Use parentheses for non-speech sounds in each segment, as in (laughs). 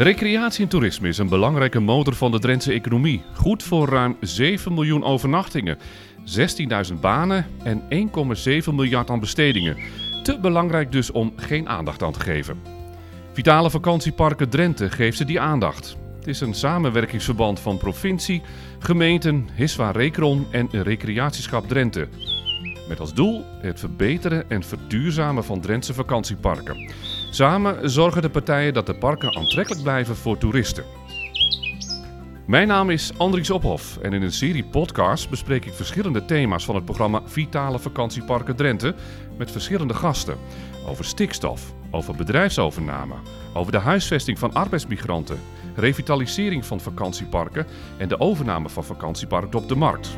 Recreatie en toerisme is een belangrijke motor van de Drentse economie. Goed voor ruim 7 miljoen overnachtingen, 16.000 banen en 1,7 miljard aan bestedingen. Te belangrijk dus om geen aandacht aan te geven. Vitale Vakantieparken Drenthe geeft ze die aandacht. Het is een samenwerkingsverband van provincie, gemeenten, Hiswa Rekron en Recreatieschap Drenthe. Met als doel het verbeteren en verduurzamen van Drentse vakantieparken. Samen zorgen de partijen dat de parken aantrekkelijk blijven voor toeristen. Mijn naam is Andries Ophof en in een serie podcasts bespreek ik verschillende thema's van het programma Vitale Vakantieparken Drenthe met verschillende gasten. Over stikstof, over bedrijfsovername, over de huisvesting van arbeidsmigranten, revitalisering van vakantieparken en de overname van vakantiepark op de markt.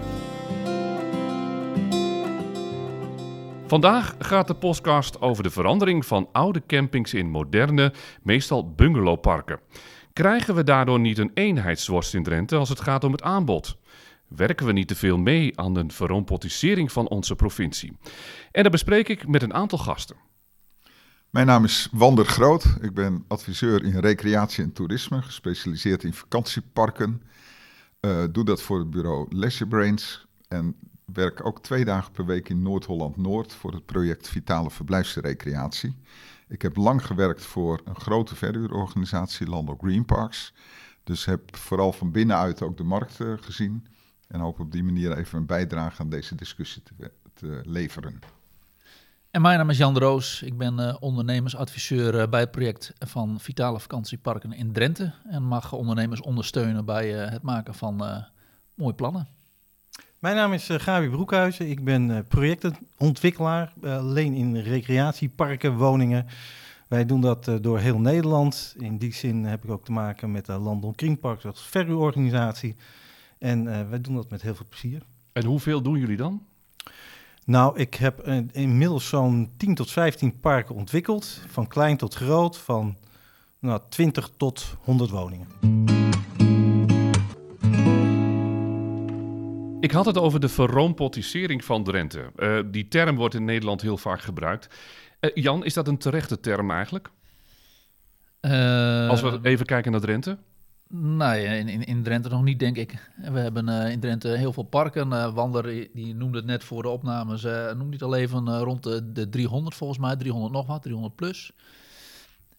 Vandaag gaat de podcast over de verandering van oude campings in moderne, meestal bungalowparken. Krijgen we daardoor niet een eenheidsworst in Drenthe als het gaat om het aanbod? Werken we niet te veel mee aan de verrompotisering van onze provincie? En dat bespreek ik met een aantal gasten. Mijn naam is Wander Groot. Ik ben adviseur in recreatie en toerisme, gespecialiseerd in vakantieparken. Uh, doe dat voor het bureau Leisure Brains. En werk ook twee dagen per week in Noord-Holland-Noord voor het project Vitale Verblijfsrecreatie. Ik heb lang gewerkt voor een grote verhuurorganisatie, Landel Green Parks. Dus heb vooral van binnenuit ook de markt uh, gezien. En hoop op die manier even een bijdrage aan deze discussie te, te leveren. En mijn naam is Jan de Roos. Ik ben uh, ondernemersadviseur uh, bij het project van Vitale Vakantieparken in Drenthe. En mag ondernemers ondersteunen bij het maken van mooie plannen. Mijn naam is uh, Gabi Broekhuizen. Ik ben uh, projectontwikkelaar, uh, alleen in recreatieparken, woningen. Wij doen dat door heel Nederland. In die zin heb ik ook te maken met de Landon Green Parks als verhuurorganisatie. En wij doen dat met heel veel plezier. En hoeveel doen jullie dan? Nou, ik heb inmiddels zo'n 10 tot 15 parken ontwikkeld. Van klein tot groot, van nou, 20 tot 100 woningen. Ik had het over de verrompotisering van Drenthe. Uh, die term wordt in Nederland heel vaak gebruikt. Uh, Jan, is dat een terechte term eigenlijk? Uh, Als we even kijken naar Drenthe? Nee, in, in, in Drenthe nog niet, denk ik. We hebben in Drenthe heel veel parken. Wander, die noemde het net voor de opnames, noemde het al even rond de, de 300 volgens mij, 300 nog wat, 300 plus.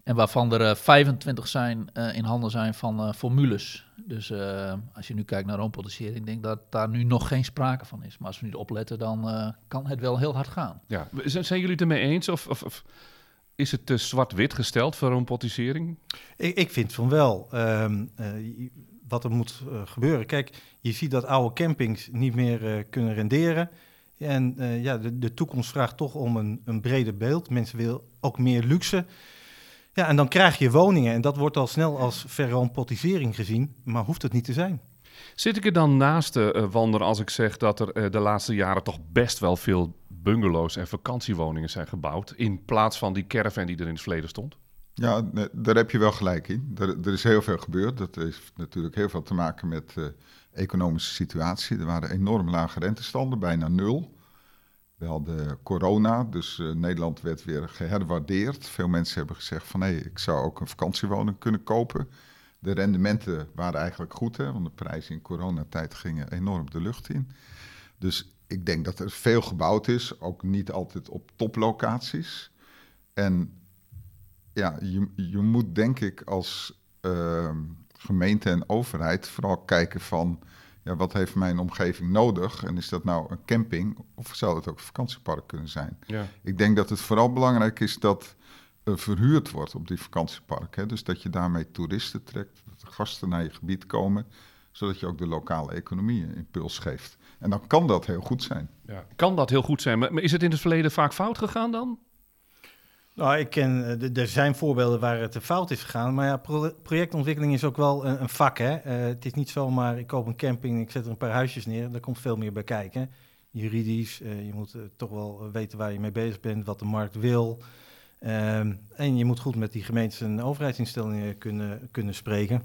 En waarvan er 25 zijn, in handen zijn van formules. Dus uh, als je nu kijkt naar ik denk dat daar nu nog geen sprake van is. Maar als we niet opletten, dan uh, kan het wel heel hard gaan. Ja. Zijn, zijn jullie het ermee eens? Of, of, of is het te zwart-wit gesteld voor roompotisering? Ik, ik vind van wel. Um, uh, wat er moet gebeuren. Kijk, je ziet dat oude campings niet meer kunnen renderen. En ja, de, de toekomst vraagt toch om een, een breder beeld. Mensen willen ook meer luxe. Ja, en dan krijg je woningen en dat wordt al snel als verrompotisering gezien, maar hoeft het niet te zijn. Zit ik er dan naast, uh, Wander, als ik zeg dat er uh, de laatste jaren toch best wel veel bungalows en vakantiewoningen zijn gebouwd, in plaats van die caravan die er in het verleden stond? Ja, daar heb je wel gelijk in. Er, er is heel veel gebeurd. Dat heeft natuurlijk heel veel te maken met de economische situatie. Er waren enorm lage rentestanden, bijna nul. We hadden corona, dus uh, Nederland werd weer geherwaardeerd. Veel mensen hebben gezegd van hé, ik zou ook een vakantiewoning kunnen kopen. De rendementen waren eigenlijk goed, hè, want de prijzen in coronatijd gingen enorm de lucht in. Dus ik denk dat er veel gebouwd is, ook niet altijd op toplocaties. En ja, je, je moet denk ik als uh, gemeente en overheid vooral kijken van ja, wat heeft mijn omgeving nodig? En is dat nou een camping of zou het ook een vakantiepark kunnen zijn? Ja. Ik denk dat het vooral belangrijk is dat er verhuurd wordt op die vakantiepark. Hè? Dus dat je daarmee toeristen trekt, dat er gasten naar je gebied komen, zodat je ook de lokale economie een impuls geeft. En dan kan dat heel goed zijn. Ja. Kan dat heel goed zijn, maar is het in het verleden vaak fout gegaan dan? Nou, ik ken, eh, er zijn voorbeelden waar het fout is gegaan. Maar ja, projectontwikkeling is ook wel een, vak. Hè? Uh, het is niet zomaar, ik koop een camping, ik zet er een paar huisjes neer. Daar komt veel meer bij kijken. Juridisch, uh, je moet toch wel weten waar je mee bezig bent, wat de markt wil. Um, en je moet goed met die gemeentes en overheidsinstellingen kunnen, kunnen spreken.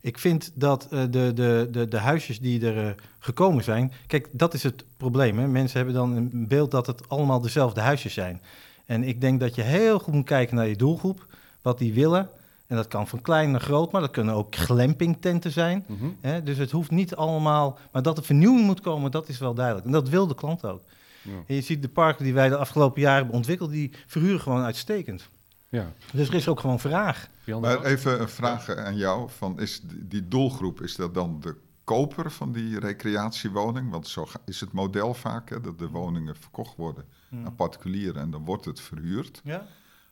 Ik vind dat de, de, de, de huisjes die er gekomen zijn... Kijk, dat is het probleem. Hè? Mensen hebben dan een beeld dat het allemaal dezelfde huisjes zijn... En ik denk dat je heel goed moet kijken naar je doelgroep, wat die willen. En dat kan van klein naar groot, maar dat kunnen ook glampingtenten zijn. Mhm. Hè? Dus het hoeft niet allemaal... Maar dat er vernieuwing moet komen, dat is wel duidelijk. En dat wil de klant ook. Ja. En je ziet de parken die wij de afgelopen jaren hebben ontwikkeld... die verhuren gewoon uitstekend. Ja. Dus er is ook gewoon vraag. Maar even een vraag aan jou. Van is die, die doelgroep, is dat dan de koper van die recreatiewoning? Want zo is het model vaak, hè, dat de woningen verkocht worden aan particulieren en dan wordt het verhuurd. Ja?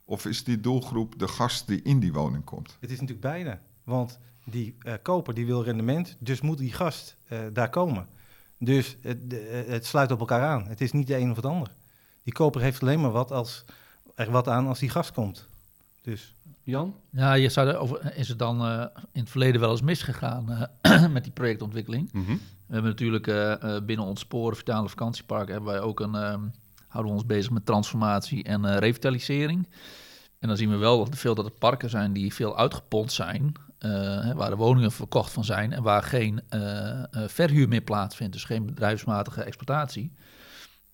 Of is die doelgroep de gast die in die woning komt? Het is natuurlijk beide. Want die eh, koper die wil rendement, dus moet die gast eh, daar komen. Dus de- eh, het sluit op elkaar aan. Het is niet de een of het ander. Die koper heeft alleen maar wat als, er wat aan als die gast komt. Dus Jan? Ja, je zou er over, is het dan eh, in het verleden wel eens misgegaan eh, (clears throat) met die projectontwikkeling? Mhm. We hebben natuurlijk eh, eh, binnen ons Sporen Vitale Vakantiepark hebben wij ook een, ehm, houden we ons bezig met transformatie en eh, revitalisering. En dan zien we wel dat er veel dat er parken zijn die veel uitgepond zijn, eh, hè, waar de woningen verkocht van zijn en waar geen eh, eh, verhuur meer plaatsvindt, dus geen bedrijfsmatige exploitatie.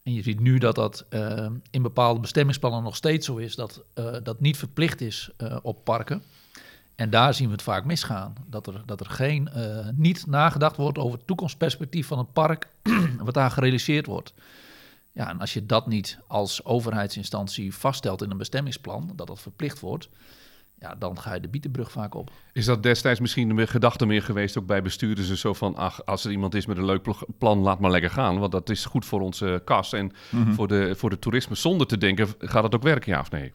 En je ziet nu dat dat eh, in bepaalde bestemmingsplannen nog steeds zo is, dat eh, dat niet verplicht is eh, op parken. En daar zien we het vaak misgaan. Dat er, dat er geen, niet nagedacht wordt over het toekomstperspectief van het park, (clears throat) wat daar gerealiseerd wordt. Ja, en als je dat niet als overheidsinstantie vaststelt in een bestemmingsplan, dat dat verplicht wordt, ja, dan ga je de bietenbrug vaak op. Is dat destijds misschien een gedachte meer geweest, ook bij bestuurders, en zo van, ach, als er iemand is met een leuk pl- plan, laat maar lekker gaan, want dat is goed voor onze kas en voor, de, voor de toerisme. Zonder te denken, gaat het ook werken, ja of nee?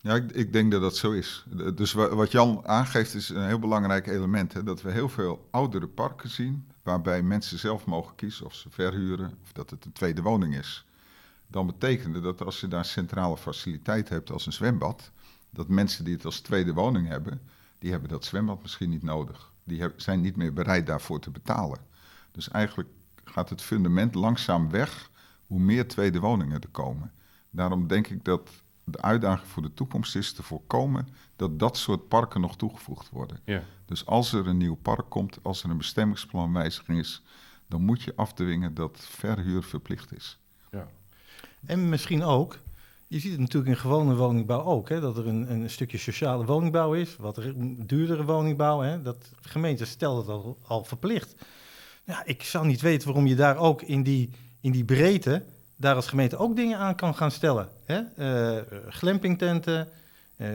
Ja, ik, ik denk dat dat zo is. Dus wa- wat Jan aangeeft is een heel belangrijk element. Hè? Dat we heel veel oudere parken zien, waarbij mensen zelf mogen kiezen of ze verhuren of dat het een tweede woning is. Dan betekende dat als je daar centrale faciliteit hebt als een zwembad, dat mensen die het als tweede woning hebben, die hebben dat zwembad misschien niet nodig. Die heb- zijn niet meer bereid daarvoor te betalen. Dus eigenlijk gaat het fundament langzaam weg hoe meer tweede woningen er komen. Daarom denk ik dat de uitdaging voor de toekomst is te voorkomen dat dat soort parken nog toegevoegd worden. Ja. Dus als er een nieuw park komt, als er een bestemmingsplanwijziging is, dan moet je afdwingen dat verhuur verplicht is. ja. En misschien ook, je ziet het natuurlijk in gewone woningbouw ook, hè, dat er een, een stukje sociale woningbouw is, wat er- duurdere woningbouw, hè, dat gemeenten stellen dat al, al verplicht. Ja, ik zou niet weten waarom je daar ook in die, in die breedte, daar als gemeente ook dingen aan kan gaan stellen. Hè? Eh, glampingtenten, eh,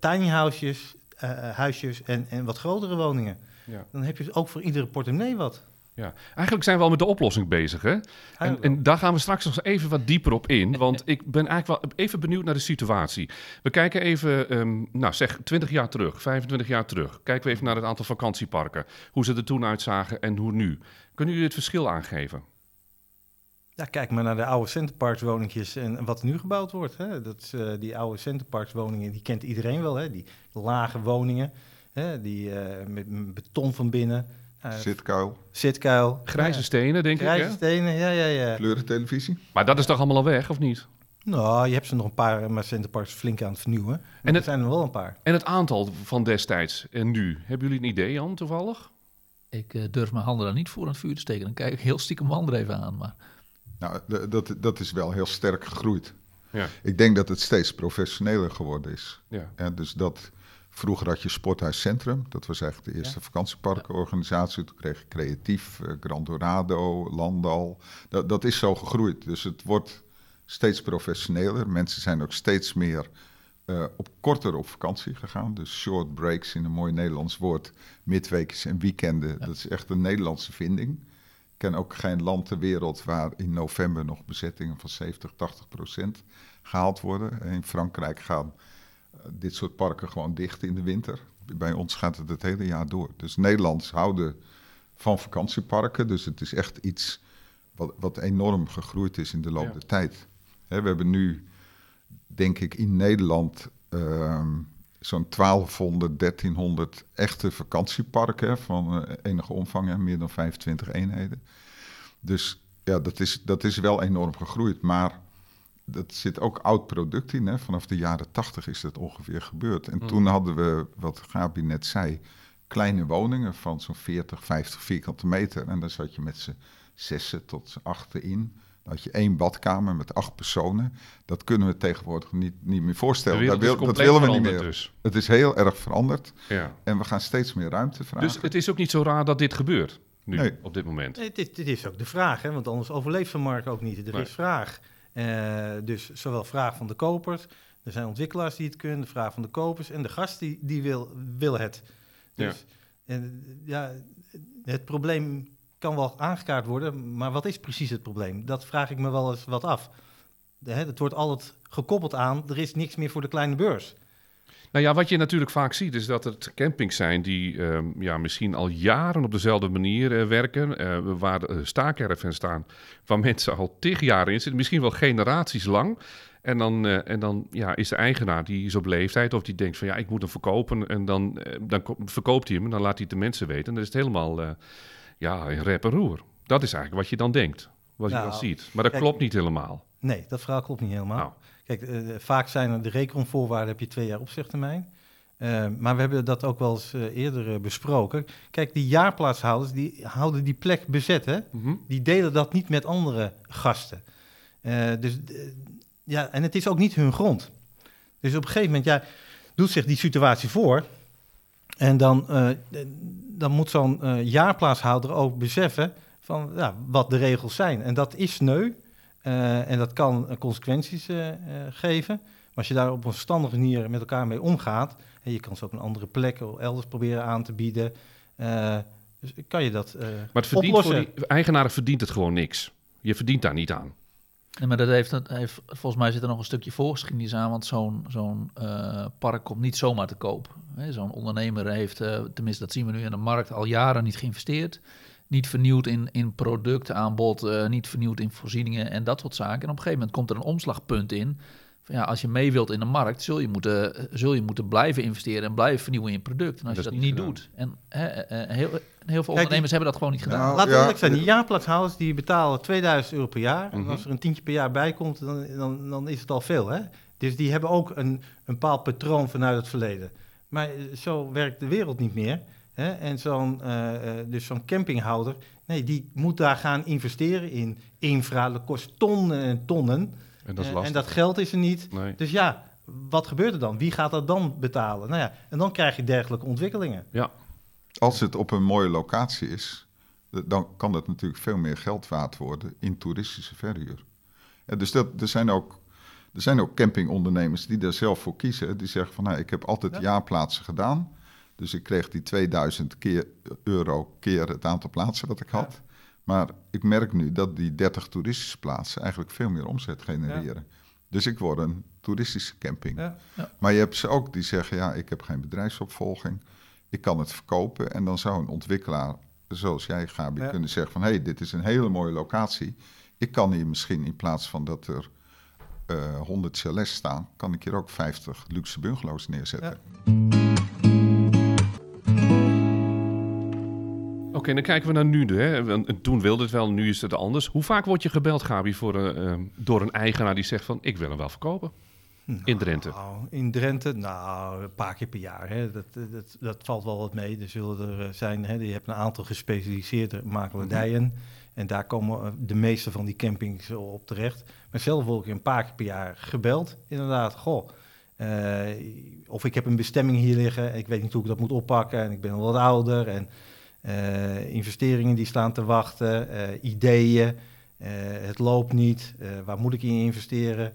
tiny houses, eh, huisjes en, en wat grotere woningen. Ja. Dan heb je ook voor iedere portemonnee wat. Ja, eigenlijk zijn we al met de oplossing bezig, hè? En, en daar gaan we straks nog even wat dieper op in. Want ik ben eigenlijk wel even benieuwd naar de situatie. We kijken even, ehm, nou zeg 20 jaar terug, 25 jaar terug. Kijken we even naar het aantal vakantieparken. Hoe ze er toen uitzagen en hoe nu. Kunnen jullie het verschil aangeven? Ja, kijk maar naar de oude Centerparks-woningjes en wat nu gebouwd wordt. Hè. Dat eh, die oude Centerparks-woningen, die kent iedereen wel. Hè. Die lage woningen, hè, die eh, met beton van binnen. Eh, Zitkuil, zitkuil. Grijze Ja, stenen, denk Grijze ik, hè? stenen, ja, ja, ja. kleurentelevisie. Maar dat is toch allemaal al weg, of niet? Nou, je hebt ze nog een paar, maar Centerparks flink aan het vernieuwen. En het- er zijn er wel een paar. En het aantal van destijds en nu. Hebben jullie een idee, Jan, toevallig? Ik eh, durf mijn handen daar niet voor aan het vuur te steken. Dan kijk ik heel stiekem Wander even aan. Maar Nou, dat, dat is wel heel sterk gegroeid. Ja. Ik denk dat het steeds professioneler geworden is. Ja. Ja, dus dat, vroeger had je Sporthuis Centrum, dat was eigenlijk de eerste vakantieparkenorganisatie. Toen kreeg je Creatief, eh, Grand Dorado, Landal. Dat, dat is zo gegroeid. Dus het wordt steeds professioneler. Mensen zijn ook steeds meer eh, op korter op vakantie gegaan. Dus short breaks in een mooi Nederlands woord. Midweekjes en weekenden, dat is echt een Nederlandse vinding. Ik ken ook geen land ter wereld waar in november nog bezettingen van 70, 80 procent gehaald worden. In Frankrijk gaan dit soort parken gewoon dicht in de winter. Bij ons gaat het het hele jaar door. Dus Nederlands houden van vakantieparken. Dus het is echt iets wat, wat enorm gegroeid is in de loop Ja. der tijd. Hè, we hebben nu, denk ik, in Nederland ehm, zo'n 1200, 1300 echte vakantieparken hè, van eh, enige omvang, hè, meer dan 25 eenheden. Dus ja, dat is, dat is wel enorm gegroeid. Maar dat zit ook oud product in. Hè? Vanaf de jaren 80 is dat ongeveer gebeurd. En toen hadden we, wat Gabi net zei, kleine woningen van zo'n 40, 50 vierkante meter. En daar zat je met z'n zessen tot z'n achten in. Dan had je één badkamer met acht personen. Dat kunnen we tegenwoordig niet, niet meer voorstellen. Dat, wil- willen we niet meer. dus. Het is heel erg veranderd Ja. en we gaan steeds meer ruimte vragen. Dus het is ook niet zo raar dat dit gebeurt nu, Nee. op dit moment. Nee, dit, dit is ook de vraag, hè? want anders overleeft zo'n markt ook niet. Er Nee. is vraag. Eh, dus zowel vraag van de kopers, er zijn ontwikkelaars die het kunnen, de vraag van de kopers en de gast die, die wil, wil het. Dus en, ja, het probleem kan wel aangekaart worden, maar wat is precies het probleem? Dat vraag ik me wel eens wat af. De, hè, het wordt altijd gekoppeld aan, er is niks meer voor de kleine beurs. Nou ja, wat je natuurlijk vaak ziet is dat het campings zijn die ehm, ja, misschien al jaren op dezelfde manier eh, werken. eh, waar uh, staakerven staan, waar mensen al tig jaar in zitten, misschien wel generaties lang. En dan, eh, en dan ja, is de eigenaar die is op leeftijd of die denkt van ja, ik moet hem verkopen. En dan, eh, dan ko- verkoopt hij hem en dan laat hij het de mensen weten. En dan is het helemaal eh, ja, in rep en roer. Dat is eigenlijk wat je dan denkt, wat je Nou, dan ziet. Maar dat kijk, klopt niet helemaal. Nee, dat verhaal klopt niet helemaal. Nou. Kijk, eh, vaak zijn er de rekenvoorwaarden, heb je twee jaar opzegtermijn. Eh, maar we hebben dat ook wel eens eh, eerder eh, besproken. Kijk, die jaarplaatshouders, die houden die plek bezet, hè? Mhm. Die delen dat niet met andere gasten. Eh, dus, eh, ja, en het is ook niet hun grond. Dus op een gegeven moment, ja, doet zich die situatie voor. En dan, eh, dan moet zo'n eh, jaarplaatshouder ook beseffen van ja, wat de regels zijn. En dat is sneu. Eh, en dat kan eh, consequenties eh, eh, geven. Maar als je daar op een verstandige manier met elkaar mee omgaat. En je kan ze op een andere plek of elders proberen aan te bieden. eh, dus kan je dat eh Maar het verdient oplossen. voor die eigenaren verdient het gewoon niks. Je verdient daar niet aan. Nee, maar dat heeft, dat heeft, volgens mij zit er nog een stukje voorgeschiedenis aan, want zo'n zo'n eh, park komt niet zomaar te koop. Hè, Zo'n ondernemer heeft, eh, tenminste dat zien we nu in de markt, al jaren niet geïnvesteerd. Niet vernieuwd in, in productaanbod, eh, niet vernieuwd in voorzieningen en dat soort zaken. En op een gegeven moment komt er een omslagpunt in. Van ja, als je mee wilt in de markt, zul je moeten, zul je moeten blijven investeren en blijven vernieuwen in je product. En als Dat je dat niet gedaan. doet. En hè, eh, heel, heel veel ondernemers hebben dat gewoon niet gedaan. Nou, Laten we ja, eerlijk zijn, die de- jaarplaatshouders die betalen 2000 euro per jaar. En Mhm. als er een tientje per jaar bij komt, dan, dan, dan is het al veel. Hè? Dus die hebben ook een, een bepaald patroon vanuit het verleden. Maar eh, zo werkt de wereld niet meer. Hè? En zo'n eh, eh, dus zo'n campinghouder, nee, die moet daar gaan investeren in infra. Dat kost tonnen en tonnen. En dat is Eh, lastig. en dat geld is er niet. Nee. Dus ja, wat gebeurt er dan? Wie gaat dat dan betalen? Nou ja, en dan krijg je dergelijke ontwikkelingen. Ja, Als het op een mooie locatie is, dan kan dat natuurlijk veel meer geld waard worden in toeristische verhuur. Ja, dus dat, er, zijn ook, er zijn ook campingondernemers die daar zelf voor kiezen. Die zeggen van, nou, ik heb altijd Ja. jaarplaatsen gedaan. Dus ik kreeg die 2000 keer, euro keer het aantal plaatsen wat ik had. Maar ik merk nu dat die 30 toeristische plaatsen eigenlijk veel meer omzet genereren. Dus ik word een toeristische camping. Ja. Maar je hebt ze ook die zeggen, ja, ik heb geen bedrijfsopvolging. Ik kan het verkopen. En dan zou een ontwikkelaar, zoals jij, Gabi, kunnen zeggen van... hé, hey, dit is een hele mooie locatie. Ik kan hier misschien in plaats van dat er eh 100 chalets staan... kan ik hier ook 50 luxe bungalows neerzetten. Oké, dan kijken we naar nu. Hè. Want Toen wilde het wel, nu is het anders. Hoe vaak word je gebeld, Gabi, voor, eh, eh, door een eigenaar die zegt van... ik wil hem wel verkopen? In Drenthe. Nou, in Drenthe, nou, een paar keer per jaar. Hè. Dat, dat, dat valt wel wat mee. Er zullen er eh, zijn, hè. je hebt een aantal gespecialiseerde makelaardijen. En daar komen eh, de meeste van die campings op terecht. Maar zelf word ik een paar keer per jaar gebeld. Inderdaad, goh. eh, of ik heb een bestemming hier liggen. Ik weet niet hoe ik dat moet oppakken. En ik ben al wat ouder. En eh, investeringen die staan te wachten. eh, ideeën. eh, het loopt niet. eh, waar moet ik in investeren?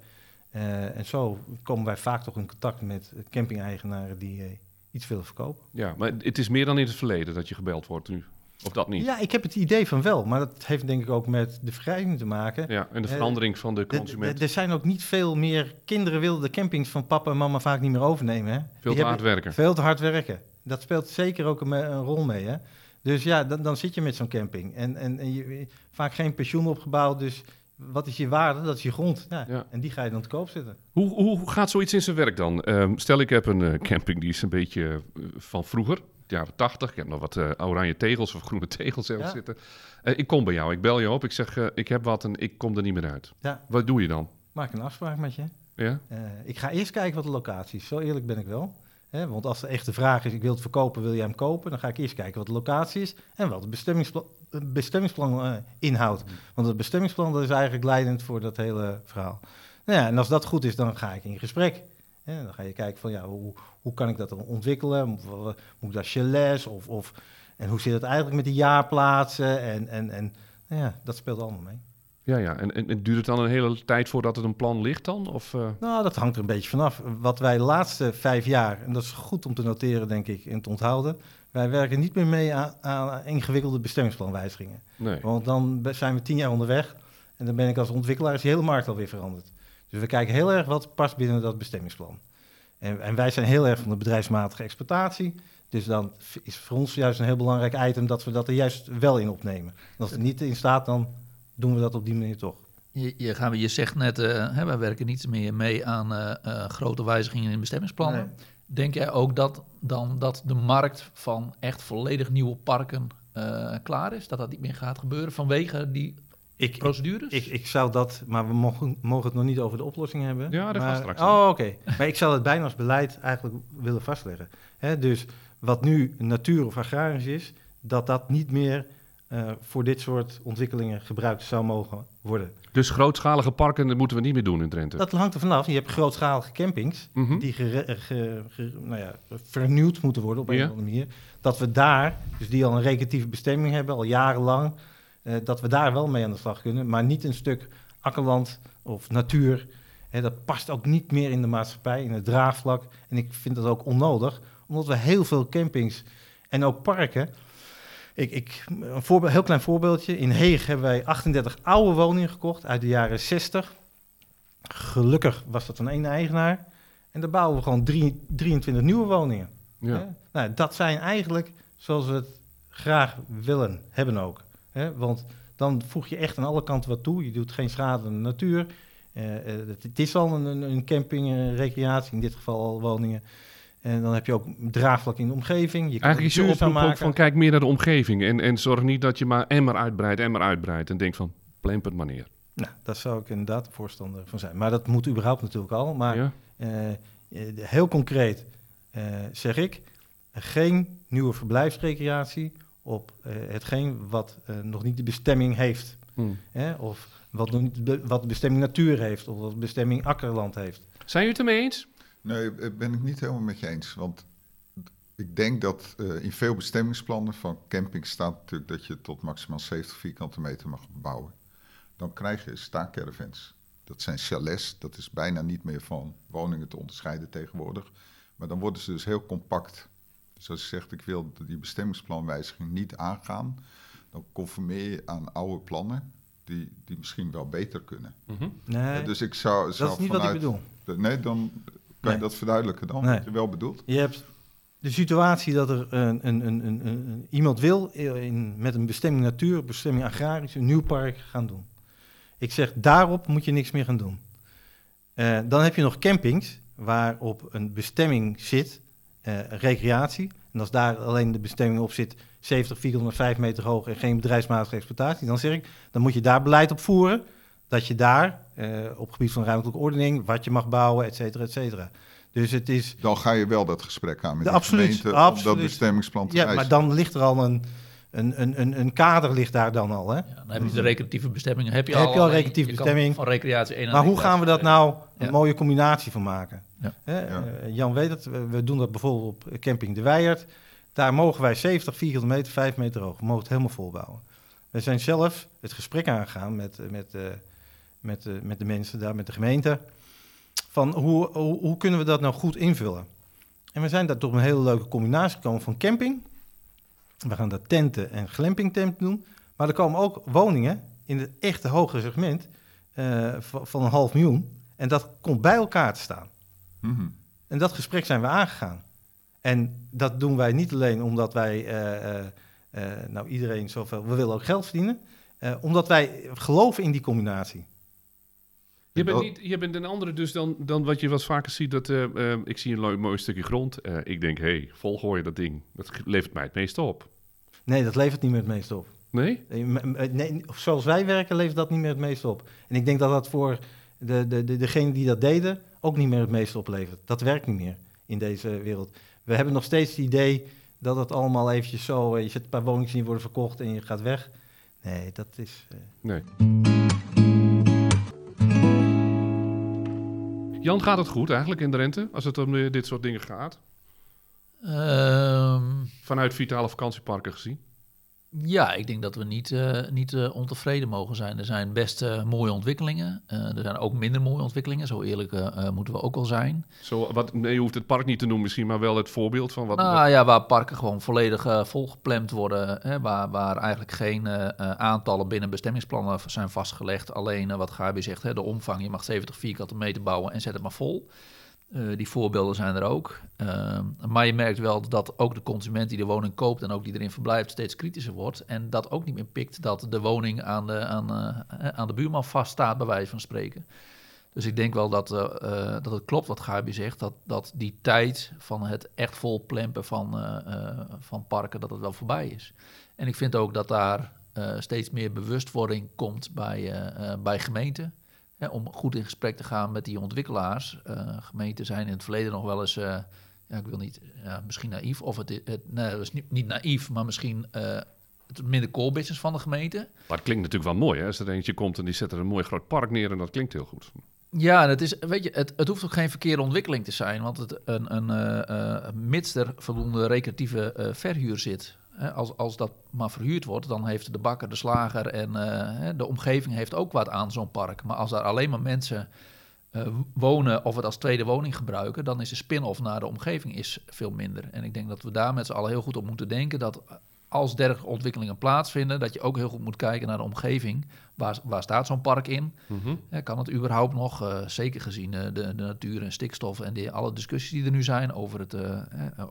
Eh, en zo komen wij vaak toch in contact met camping-eigenaren die eh, iets willen verkopen. Ja, maar het is meer dan in het verleden dat je gebeld wordt nu. Of dat niet? Ja, ik heb het idee van wel, maar dat heeft denk ik ook met de vergrijzing te maken. Ja, en de Eh, verandering van de consument. Er zijn ook niet veel meer kinderen willen de campings van papa en mama vaak niet meer overnemen. Hè? Veel Die te hard werken. Veel te hard werken. Dat speelt zeker ook een, een rol mee. Hè? Dus ja, dan, dan zit je met zo'n camping. En, en, en je, vaak geen pensioen opgebouwd, dus wat is je waarde? Dat is je grond. Ja, Ja. En die ga je dan te koop zetten. Hoe, hoe gaat zoiets in zijn werk dan? Ehm, stel, ik heb een eh, camping die is een beetje eh, van vroeger, de jaren tachtig. Ik heb nog wat eh, oranje tegels of groene (laughs) tegels zelfs Ja. zitten. Eh, ik kom bij jou, ik bel je op, ik zeg, eh, ik heb wat en ik kom er niet meer uit. Ja. Wat doe je dan? Maak een afspraak met je. Ja? Eh, ik ga eerst kijken wat de locatie is. Zo eerlijk ben ik wel. Want als de echte vraag is, ik wil het verkopen, wil jij hem kopen? Dan ga ik eerst kijken wat de locatie is en wat het bestemmingsplan, eh, inhoudt. Want het bestemmingsplan dat is eigenlijk leidend voor dat hele verhaal. Nou ja, en als dat goed is, dan ga ik in gesprek. Dan ga je kijken van, ja, hoe, hoe kan ik dat dan ontwikkelen? Moet, moet ik daar chalets of, of... En hoe zit het eigenlijk met de jaarplaatsen? En, en, en nou ja, dat speelt allemaal mee. Ja, ja. En, en, en duurt het dan een hele tijd voordat het een plan ligt dan? Of, eh? Nou, dat hangt er een beetje vanaf. Wat wij de laatste vijf jaar, en dat is goed om te noteren, denk ik, en te onthouden. Wij werken niet meer mee aan, aan ingewikkelde bestemmingsplanwijzigingen. Nee. Want dan zijn we tien jaar onderweg. En dan ben ik als ontwikkelaar is de hele markt alweer veranderd. Dus we kijken heel erg wat past binnen dat bestemmingsplan. En, en wij zijn heel erg van de bedrijfsmatige exploitatie. Dus dan is voor ons juist een heel belangrijk item dat we dat er juist wel in opnemen. En als het niet in staat, dan doen we dat op die manier toch. Je, je, gaan, je zegt net, eh, hè, wij werken niet meer mee aan eh, eh, grote wijzigingen in bestemmingsplannen. Nee. Denk jij ook dat dan dat de markt van echt volledig nieuwe parken eh, klaar is? Dat dat niet meer gaat gebeuren vanwege die Ik, procedures? Ik, ik zou dat, maar we mogen, mogen het nog niet over de oplossing hebben. Ja, dat gaat maar, straks Oh, oké. maar ik zou het bijna als beleid eigenlijk willen vastleggen. Hè, dus wat nu natuur of agrarisch is, dat dat niet meer eh, voor dit soort ontwikkelingen gebruikt zou mogen worden. Dus grootschalige parken dat moeten we niet meer doen in Drenthe. Dat hangt er vanaf. Je hebt grootschalige campings Mhm. die gere- eh, ge- ge- nou ja, vernieuwd moeten worden op een of andere manier. Dat we daar, dus die al een recreatieve bestemming hebben, al jarenlang, eh, dat we daar wel mee aan de slag kunnen, maar niet een stuk akkerland of natuur. Hè, dat past ook niet meer in de maatschappij, in het draagvlak. En ik vind dat ook onnodig, omdat we heel veel campings en ook parken. Ik, ik, een voorbeeld, heel klein voorbeeldje. In Heeg hebben wij 38 oude woningen gekocht uit de jaren 60. Gelukkig was dat van één eigenaar. En daar bouwen we gewoon drie- 23 nieuwe woningen. Ja. Nou, dat zijn eigenlijk zoals we het graag willen hebben ook. Hè? Want dan voeg je echt aan alle kanten wat toe. Je doet geen schade aan de natuur. Eh, eh, het, het is al een, een- een camping, een recreatie, in dit geval al woningen. En dan heb je ook draagvlak in de omgeving. Je kan Eigenlijk is je oproep ook maken. van kijk meer naar de omgeving. En, en zorg niet dat je maar emmer uitbreidt, emmer uitbreidt. En denk van, plemp het maar neer. Nou, daar zou ik inderdaad voorstander van zijn. Maar dat moet überhaupt natuurlijk al. Maar Ja? eh, eh, heel concreet eh, zeg ik, geen nieuwe verblijfsrecreatie op hetgeen wat nog niet de bestemming heeft. Hm. Hè? Of wat, nog niet de, wat de bestemming natuur heeft, of wat de bestemming akkerland heeft. Zijn jullie het ermee eens? Nee, eh, ben ik niet helemaal met je eens. Want ik denk dat eh, in veel bestemmingsplannen van camping staat natuurlijk dat je tot maximaal 70 vierkante meter mag bouwen. Dan krijg je staakcaravans. Dat zijn chalets, dat is bijna niet meer van woningen te onderscheiden tegenwoordig. Maar dan worden ze dus heel compact. Dus als je zegt, ik wil die bestemmingsplanwijziging niet aangaan, dan conformeer je aan oude plannen die, die misschien wel beter kunnen. Nee, Eh, dus ik zou, zou dat is niet wat ik bedoel. de- Nee, dan kan Nee. je dat verduidelijken dan, Nee. wat je wel bedoelt. Je hebt de situatie dat er een, een, een, een, een- iemand wil in, met een bestemming natuur, bestemming agrarisch, een nieuw park gaan doen. Ik zeg, daarop moet je niks meer gaan doen. Eh, dan heb je nog campings waarop een bestemming zit, eh, recreatie. En als daar alleen de bestemming op zit, 70 vierkante 5 meter hoog en geen bedrijfsmatige exploitatie, dan zeg ik, dan moet je daar beleid op voeren. Dat je daar, eh, op gebied van ruimtelijke ordening, wat je mag bouwen, et cetera, et cetera. Dus het is, Dan ga je wel dat gesprek aan met De de, absoluut, gemeente absoluut. dat bestemmingsplan te Ja, maar dan ligt er al een, een, een, een, een kader ligt daar dan al. Hè? Ja, dan heb je de recreatieve bestemmingen. Heb je, Heb je al recreatieve bestemming. Van recreatie 1 Maar hoe gaan we dat nou een Ja. mooie combinatie van maken? Ja. Hè, Ja. eh, Jan weet het, we, doen dat bijvoorbeeld op camping De Weijert. Daar mogen wij 70 vierkante meter, 5 meter hoog. We mogen het helemaal volbouwen. We zijn zelf het gesprek aangegaan met, eh, met, eh, met, eh, met de mensen daar, met de gemeente. Van hoe, hoe, hoe kunnen we dat nou goed invullen? En we zijn daar tot een hele leuke combinatie gekomen van camping. We gaan daar tenten en glampingtenten doen. Maar er komen ook woningen in het echte hogere segment eh, van, een half miljoen. En dat komt bij elkaar te staan. Mhm. En dat gesprek zijn we aangegaan. En dat doen wij niet alleen omdat wij, eh, eh, nou iedereen zoveel, we willen ook geld verdienen. omdat wij geloven in die combinatie. Je bent, niet, je bent een andere dus dan, dan wat je wat vaker ziet. Dat, eh, eh, ik zie een leuk, mooi stukje grond. Eh, ik denk, hé, hey, volgooien dat ding. Dat levert mij het meeste op. Nee, dat levert niet meer het meeste op. Nee? Nee, zoals wij werken levert dat niet meer het meeste op. En ik denk dat dat voor de, de, de, degenen die dat deden ook niet meer het meeste oplevert. Dat werkt niet meer. in deze wereld. We hebben nog steeds het idee dat het allemaal eventjes zo... je zet een paar woningen die worden verkocht en je gaat weg. Nee, dat is... Nee. Jan, gaat het goed eigenlijk in de rente als het om eh, dit soort dingen gaat? Ehm, Vanuit vitale vakantieparken gezien? Ja, ik denk dat we niet, eh, niet eh, ontevreden mogen zijn. Er zijn best eh, mooie ontwikkelingen. Er zijn ook minder mooie ontwikkelingen. Zo eerlijk moeten we ook wel zijn. Zo, wat, nee, je hoeft het park niet te noemen misschien, maar wel het voorbeeld van wat... nou ja, waar parken gewoon volledig volgepland worden. Hè, waar, waar eigenlijk geen aantallen binnen bestemmingsplannen zijn vastgelegd. Alleen wat Gabi zegt, hè, de omvang. Je mag 70 vierkante meter bouwen en zet het maar vol. Eh, die voorbeelden zijn er ook. Ehm, maar je merkt wel dat ook de consument die de woning koopt en ook die erin verblijft steeds kritischer wordt. En dat ook niet meer pikt dat de woning aan de, aan, eh, aan de buurman vaststaat, bij wijze van spreken. Dus ik denk wel dat, eh, eh, dat het klopt wat Gabi zegt, dat, dat die tijd van het echt vol plempen van, eh, eh, van parken, dat het wel voorbij is. En ik vind ook dat daar eh, steeds meer bewustwording komt bij, eh, eh, bij gemeenten. Hè, om goed in gesprek te gaan met die ontwikkelaars. Eh, gemeenten zijn in het verleden nog wel eens, eh, ja, ik wil niet, ja, misschien naïef, of het, het nee, dat is niet, niet naïef, maar misschien eh, het minder core business van de gemeente. Maar het klinkt natuurlijk wel mooi, hè? Als er eentje komt en die zet er een mooi groot park neer en dat klinkt heel goed. Ja, het, is, weet je, het, het hoeft ook geen verkeerde ontwikkeling te zijn, want het, een, een, eh, mits er voldoende recreatieve verhuur zit. Als, als dat maar verhuurd wordt, dan heeft de bakker, de slager en eh, de omgeving heeft ook wat aan zo'n park. Maar als daar alleen maar mensen eh, wonen of het als tweede woning gebruiken, dan is de spin-off naar de omgeving is veel minder. En ik denk dat we daar met z'n allen heel goed op moeten denken dat als dergelijke ontwikkelingen plaatsvinden, dat je ook heel goed moet kijken naar de omgeving. Waar, waar staat zo'n park in? Ja, kan het überhaupt nog, eh, zeker gezien de, de natuur en stikstof en die, alle discussies die er nu zijn over het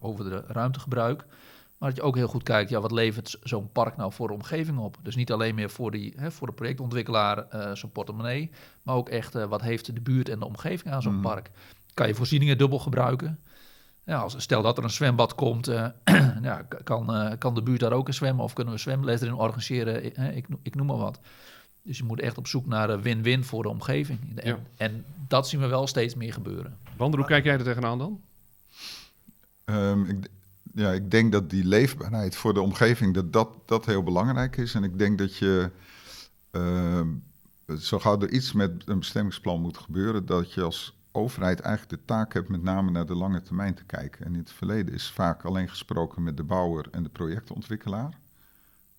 over de ruimtegebruik. Maar dat je ook heel goed kijkt, ja, wat levert zo'n park nou voor de omgeving op? Dus niet alleen meer voor, die, hè, voor de projectontwikkelaar eh zo'n portemonnee, maar ook echt eh, wat heeft de buurt en de omgeving aan zo'n Mhm. park? Kan je voorzieningen dubbel gebruiken? Ja, als, stel dat er een zwembad komt, eh, (clears throat) ja, kan, eh, kan de buurt daar ook in zwemmen of kunnen we zwemles erin organiseren? Ik, no- ik noem maar wat. Dus je moet echt op zoek naar een win-win voor de omgeving. En, Ja. en dat zien we wel steeds meer gebeuren. Wander, hoe kijk jij er tegenaan dan? Ehm, ik, ja, ik denk dat die leefbaarheid voor de omgeving, dat dat, dat heel belangrijk is. En ik denk dat je, ehm, zo gauw er iets met een bestemmingsplan moet gebeuren, dat je als overheid eigenlijk de taak hebt met name naar de lange termijn te kijken. En in het verleden is vaak alleen gesproken met de bouwer en de projectontwikkelaar.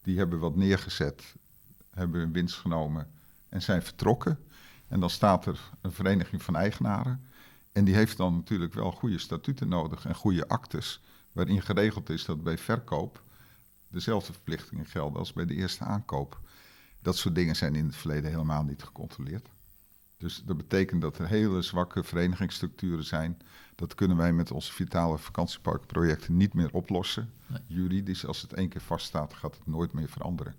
Die hebben wat neergezet, hebben hun winst genomen en zijn vertrokken. En dan staat er een vereniging van eigenaren. En die heeft dan natuurlijk wel goede statuten nodig en goede actes, waarin geregeld is dat bij verkoop dezelfde verplichtingen gelden als bij de eerste aankoop. Dat soort dingen zijn in het verleden helemaal niet gecontroleerd. Dus dat betekent dat er hele zwakke verenigingsstructuren zijn. Dat kunnen wij met onze vitale vakantieparkprojecten niet meer oplossen. Nee. Juridisch, als het één keer vaststaat, gaat het nooit meer veranderen.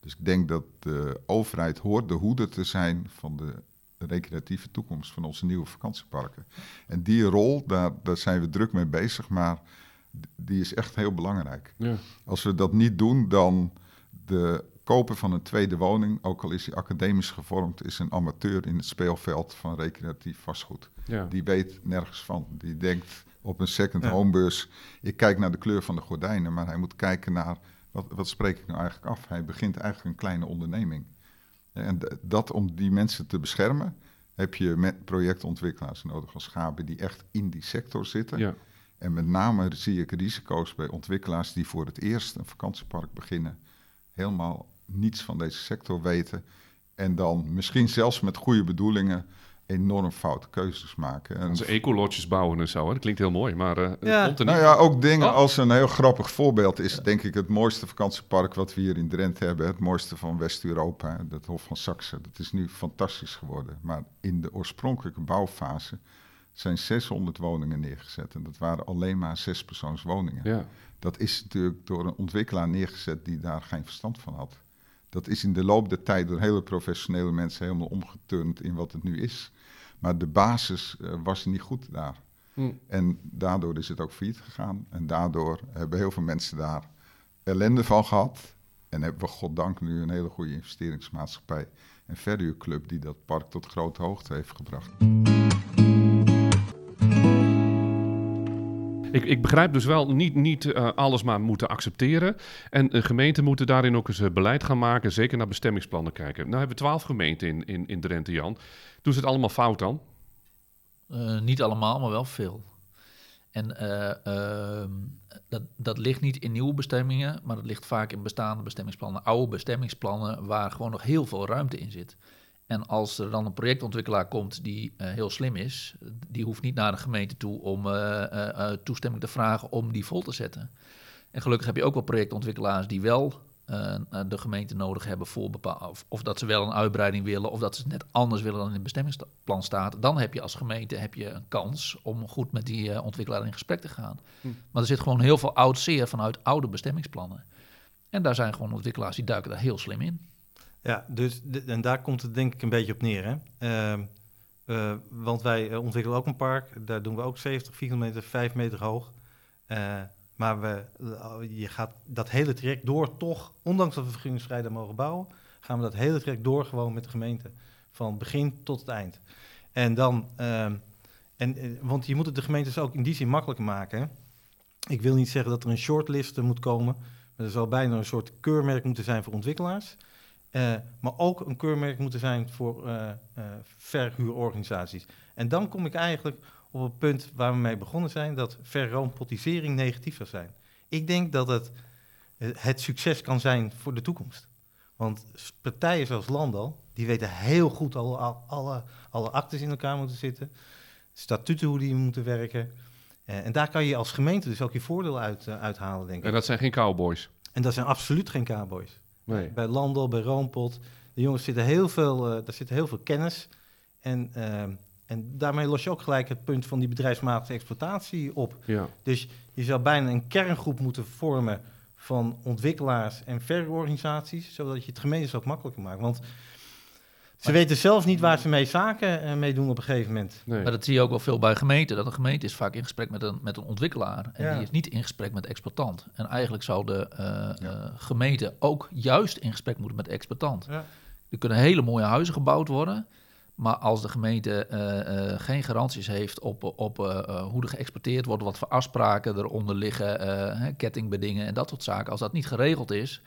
Dus ik denk dat de overheid hoort de hoeder te zijn van de recreatieve toekomst van onze nieuwe vakantieparken. En die rol, daar, daar zijn we druk mee bezig, maar die is echt heel belangrijk. Ja. Als we dat niet doen, dan de koper van een tweede woning, ook al is die academisch gevormd, is een amateur in het speelveld van recreatief vastgoed. Ja. Die weet nergens van. Die denkt op een second homebeurs, ik kijk naar de kleur van de gordijnen, maar hij moet kijken naar, wat, wat spreek ik nou eigenlijk af? Hij begint eigenlijk een kleine onderneming. En dat om die mensen te beschermen, heb je met projectontwikkelaars nodig als Gabi die echt in die sector zitten. Ja. En met name zie ik risico's bij ontwikkelaars die voor het eerst een vakantiepark beginnen, helemaal niets van deze sector weten. En dan misschien zelfs met goede bedoelingen enorm foute keuzes maken. En, Onze ecolodges bouwen en zo, hè. dat klinkt heel mooi, maar eh, het Ja. komt er niet. nou ja, ook dingen Oh. als een heel grappig voorbeeld is denk ik het mooiste vakantiepark wat we hier in Drenthe hebben. Het mooiste van West-Europa, het Hof van Saxe. Dat is nu fantastisch geworden. Maar in de oorspronkelijke bouwfase zijn 600 woningen neergezet. En dat waren alleen maar zespersoonswoningen. Ja. Dat is natuurlijk door een ontwikkelaar neergezet die daar geen verstand van had. Dat is in de loop der tijd door hele professionele mensen helemaal omgeturnd in wat het nu is. Maar de basis eh, was niet goed daar. Hm. En daardoor is het ook failliet gegaan. En daardoor hebben heel veel mensen daar ellende van gehad. En hebben we goddank nu een hele goede investeringsmaatschappij en verhuurclub die dat park tot grote hoogte heeft gebracht. Ik, ik begrijp dus wel niet, niet eh, alles maar moeten accepteren. En gemeenten moeten daarin ook eens eh, beleid gaan maken. Zeker naar bestemmingsplannen kijken. Nou hebben we twaalf gemeenten in, in, in Drenthe, Jan. Doen ze het allemaal fout dan? Eh, niet allemaal, maar wel veel. En eh, ehm, dat, dat ligt niet in nieuwe bestemmingen, maar dat ligt vaak in bestaande bestemmingsplannen, oude bestemmingsplannen, waar gewoon nog heel veel ruimte in zit. En als er dan een projectontwikkelaar komt die eh, heel slim is, die hoeft niet naar de gemeente toe om eh, eh, toestemming te vragen om die vol te zetten. En gelukkig heb je ook wel projectontwikkelaars die wel de gemeente nodig hebben voor bepaal of, of dat ze wel een uitbreiding willen of dat ze het net anders willen dan in het bestemmingsplan staat. Dan heb je als gemeente heb je een kans om goed met die ontwikkelaar in gesprek te gaan. Hm. Maar er zit gewoon heel veel oud zeer vanuit oude bestemmingsplannen. En daar zijn gewoon ontwikkelaars die duiken daar heel slim in. Ja, dus en daar komt het denk ik een beetje op neer. Hè? Ehm, eh, want wij eh, ontwikkelen ook een park. Daar doen we ook 70 kilometer, 5 meter hoog. Eh, maar we, je gaat dat hele traject door toch, ondanks dat we vergunningsvrij mogen bouwen, gaan we dat hele traject door gewoon met de gemeente. Van begin tot het eind. En dan, ehm, en, want je moet het de gemeentes ook in die zin makkelijker maken. Ik wil niet zeggen dat er een shortlist moet komen. Maar er zal bijna een soort keurmerk moeten zijn voor ontwikkelaars. Eh, maar ook een keurmerk moeten zijn voor eh, eh, verhuurorganisaties. En dan kom ik eigenlijk op het punt waar we mee begonnen zijn, dat verroompotisering negatief zou zijn. Ik denk dat het het succes kan zijn voor de toekomst. Want partijen zoals Landal, die weten heel goed al, al- alle, alle actes in elkaar moeten zitten, statuten hoe die moeten werken. En daar kan je als gemeente dus ook je voordeel uit, uithalen, denk ik. En dat zijn geen cowboys. En dat zijn absoluut geen cowboys. Nee. Bij Landel, bij Roompot. De jongens zitten heel veel, eh daar zit heel veel kennis. En, ehm, en daarmee los je ook gelijk het punt van die bedrijfsmatige exploitatie op. Ja. Dus je zou bijna een kerngroep moeten vormen van ontwikkelaars en verhuurorganisaties, zodat je het gemeentes ook makkelijker maakt. Want ze Maar- weten zelf niet waar ze mee zaken eh, mee doen op een gegeven moment. Nee. Maar dat zie je ook wel veel bij gemeenten. Dat een gemeente is vaak in gesprek met een, met een ontwikkelaar. En Ja. die is niet in gesprek met de exploitant. En eigenlijk zou de eh, Ja. eh, gemeente ook juist in gesprek moeten met de exploitant. Ja. Er kunnen hele mooie huizen gebouwd worden. Maar als de gemeente eh, eh, geen garanties heeft op, op hoe er geëxporteerd wordt, wat voor afspraken eronder liggen, eh, hè, kettingbedingen en dat soort zaken. Als dat niet geregeld is,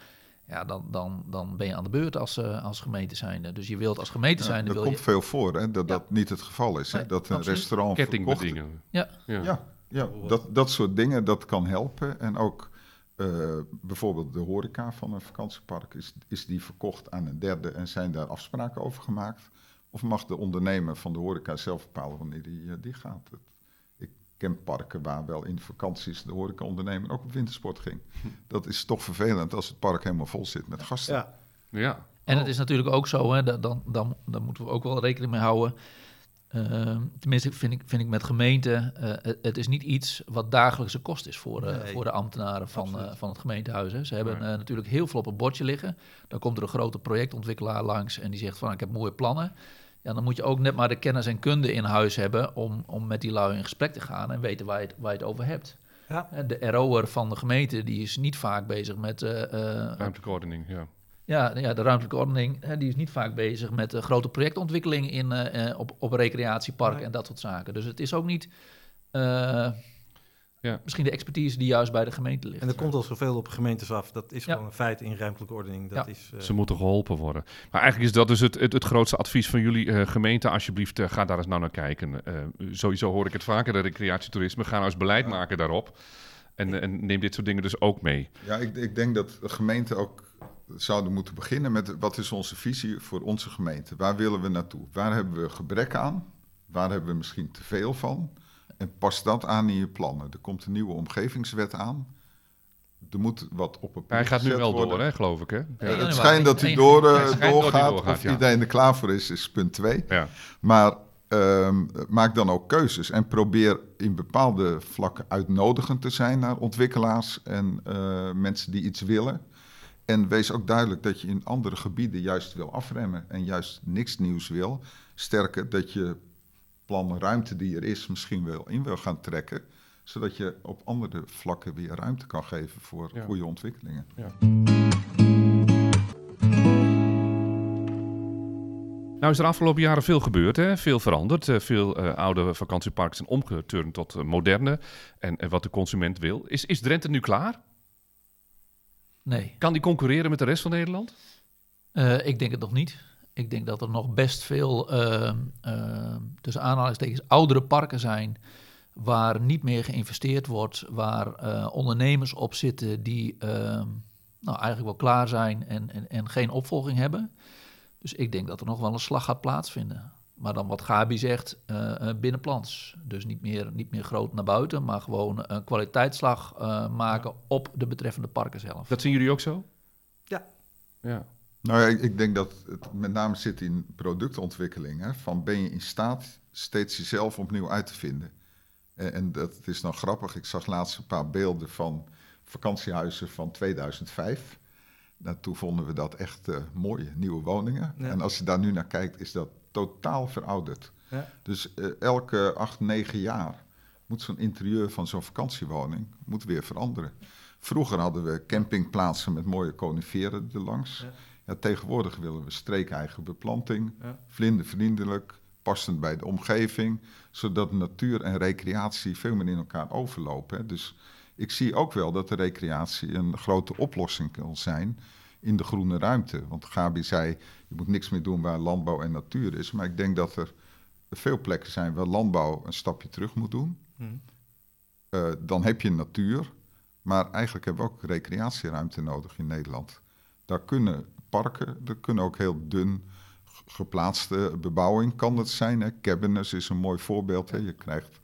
ja, dan, dan, dan ben je aan de beurt als, eh, als gemeente zijnde. Dus je wilt als gemeente Ja, zijnde... dat wil komt je, veel voor, hè, dat Ja. dat niet het geval is. Hè? Nee, dat een absoluut. restaurant verkocht Kettingbedingen. ja, Ja. Ja, ja dat, dat soort dingen, dat kan helpen. En ook eh, bijvoorbeeld de horeca van een vakantiepark, is, is die verkocht aan een derde en zijn daar afspraken over gemaakt? Of mag de ondernemer van de horeca zelf bepalen wanneer die, eh, die gaat? Het- ik ken parken waar wel in de vakanties de horecaondernemer ook op wintersport ging. Dat is toch vervelend als het park helemaal vol zit met gasten. Ja. Ja. En het is natuurlijk ook zo, hè, dat, dan, dan, dan moeten we ook wel rekening mee houden. Ehm, tenminste, vind ik, vind ik met gemeenten, eh, het, het is niet iets wat dagelijkse kost is voor, eh, Nee, voor de ambtenaren van, eh, van het gemeentehuis. Hè. Ze hebben Nee. natuurlijk heel veel op een bordje liggen. Dan komt er een grote projectontwikkelaar langs en die zegt van ik heb mooie plannen. Ja, dan moet je ook net maar de kennis en kunde in huis hebben om, om met die lui in gesprek te gaan en weten waar je het, waar je het over hebt. Ja. De RO'er van de gemeente die is niet vaak bezig met eh, eh, Ruimtelijke ordening, ja. ja, ja, de ruimtelijke ordening hè, die is niet vaak bezig met de grote projectontwikkeling in, eh, eh, op, op recreatieparken Nee. en dat soort zaken. Dus het is ook niet eh, Ja. misschien de expertise die juist bij de gemeente ligt. En er komt al zoveel op gemeentes af. Dat is Ja. gewoon een feit in ruimtelijke ordening. Dat Ja. is, eh, Ze moeten geholpen worden. Maar eigenlijk is dat dus het, het, het grootste advies van jullie eh, gemeente. Alsjeblieft, eh, ga daar eens nou naar kijken. Eh, sowieso hoor ik het vaker, de recreatietoerisme. Ga nou eens beleid Ja. maken daarop. En, en neem dit soort dingen dus ook mee. Ja, ik, ik denk dat de gemeente ook zouden moeten beginnen met wat is onze visie voor onze gemeente? Waar willen we naartoe? Waar hebben we gebrek aan? Waar hebben we misschien te veel van? En pas dat aan in je plannen. Er komt een nieuwe omgevingswet aan. Er moet wat op papier Hij gaat nu wel worden. door, hè, geloof ik. Hè? Ja. Het schijnt dat hij door, eh, hij doorgaat. of ja. iedereen er klaar voor is, is punt twee. Ja. Maar ehm, maak dan ook keuzes en probeer in bepaalde vlakken uitnodigend te zijn naar ontwikkelaars en eh, mensen die iets willen. En wees ook duidelijk dat je in andere gebieden juist wil afremmen en juist niks nieuws wil. Sterker, dat je plan ruimte die er is misschien wel in wil gaan trekken, zodat je op andere vlakken weer ruimte kan geven voor Ja. goede ontwikkelingen. Nou is er afgelopen jaren veel gebeurd, hè? veel veranderd. Eh, veel eh, oude vakantieparken zijn omgeturnd tot eh, moderne en, en wat de consument wil. Is, is Drenthe nu klaar? Nee, Kan die concurreren met de rest van Nederland? Eh, ik denk het nog niet. Ik denk dat er nog best veel, eh, eh, tussen aanhalingstekens, oudere parken zijn waar niet meer geïnvesteerd wordt, waar eh, ondernemers op zitten die eh, nou, eigenlijk wel klaar zijn en, en, en geen opvolging hebben. Dus ik denk dat er nog wel een slag gaat plaatsvinden. Maar dan wat Gabi zegt, eh, eh, binnenplans. Dus niet meer, niet meer groot naar buiten, maar gewoon een kwaliteitsslag eh, maken op de betreffende parken zelf. Dat zien jullie ook zo? Ja. Ja. Nou ja, ik, ik denk dat het met name zit in productontwikkeling. Hè? Van ben je in staat steeds jezelf opnieuw uit te vinden. En, en dat is dan grappig. Ik zag laatst een paar beelden van vakantiehuizen van 2005. Nou, toen vonden we dat echt eh, mooie nieuwe woningen. Ja. En als je daar nu naar kijkt, is dat totaal verouderd. Ja. Dus eh, elke acht, negen jaar moet zo'n interieur van zo'n vakantiewoning moet weer veranderen. Vroeger hadden we campingplaatsen met mooie coniferen erlangs. Ja. Ja, tegenwoordig willen we streekeigen beplanting, Ja. vlindervriendelijk, passend bij de omgeving, zodat natuur en recreatie veel meer in elkaar overlopen. Hè. Dus ik zie ook wel dat de recreatie een grote oplossing kan zijn in de groene ruimte. Want Gabi zei, je moet niks meer doen waar landbouw en natuur is. Maar ik denk dat er veel plekken zijn waar landbouw een stapje terug moet doen. Hm. Eh, dan heb je natuur, maar eigenlijk hebben we ook recreatieruimte nodig in Nederland. Daar kunnen parken, er kunnen ook heel dun geplaatste bebouwing kan het zijn. Hè. Cabinets is een mooi voorbeeld. Hè. Je krijgt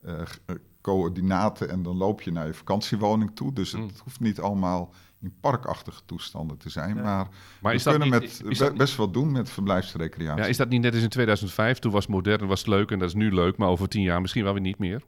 eh, eh, coördinaten en dan loop je naar je vakantiewoning toe. Dus het Mm. hoeft niet allemaal in parkachtige toestanden te zijn. Ja. Maar, Maar we is dat, kunnen niet, met is, be- dat, niet- best wat doen met verblijfsrecreatie. ja, is dat niet net als in 2005? Toen was modern, was het leuk en dat is nu leuk, maar over tien jaar misschien wel weer niet meer.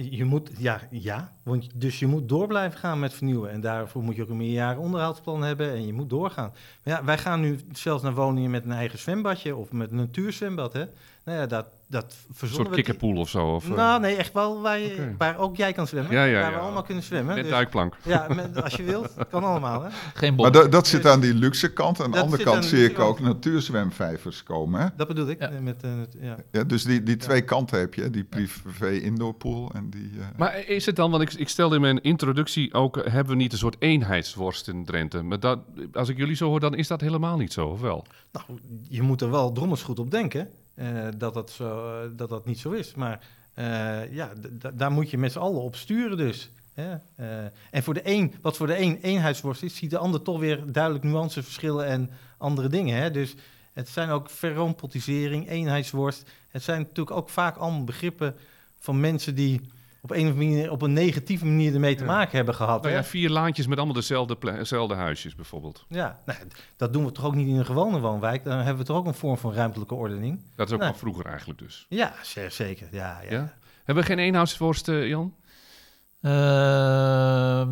Je moet, ja, ja want, dus je moet door blijven gaan met vernieuwen. En daarvoor moet je ook een meerjaren onderhoudsplan hebben en je moet doorgaan. Maar ja, wij gaan nu zelfs naar woningen met een eigen zwembadje of met een natuurzwembad. Hè? Nou ja, dat, dat Een soort we- kikkerpool of zo. Of, eh, Nou, nee, echt wel waar, je, waar ook jij kan zwemmen. Ja, ja, waar we ja. allemaal kunnen zwemmen. met Dus- duikplank. ja, met- als je wilt, kan allemaal. Hè? (laughs) Geen Maar bom. dat, dat zit aan die luxe kant. Aan de andere kant zie ik ook natuurzwemvijvers komen. Hè? Dat bedoel ik. Ja. eh, Met, eh, het- ja. Ja, dus die, die twee kanten heb je, die privé indoorpool en die... eh, Maar is het dan, want ik, ik stelde in mijn introductie ook, eh, hebben we niet een soort eenheidsworst in Drenthe? Maar dat, als ik jullie zo hoor, dan is dat helemaal niet zo, of wel? Nou, je moet er wel drommels goed op denken eh, dat, dat, zo, eh, dat dat niet zo is. Maar eh, ja, daar moet je met z'n allen op sturen dus. Hè? Eh, en voor de een, wat voor de een eenheidsworst is, ziet de ander toch weer duidelijk nuanceverschillen en andere dingen. Hè? Dus het zijn ook verrompotisering, eenheidsworst. Het zijn natuurlijk ook vaak allemaal begrippen van mensen die op een of andere manier, op een negatieve manier ermee te Ja. maken hebben gehad. Nou ja, vier laantjes met allemaal dezelfde, dezelfde huisjes bijvoorbeeld. Ja, nou, dat doen we toch ook niet in een gewone woonwijk. Dan hebben we toch ook een vorm van ruimtelijke ordening. Dat is ook Nee. van vroeger eigenlijk dus. Ja, zeker. Ja, ja. Ja? Hebben we geen eenheidsworst, eh, Jan? Ehm,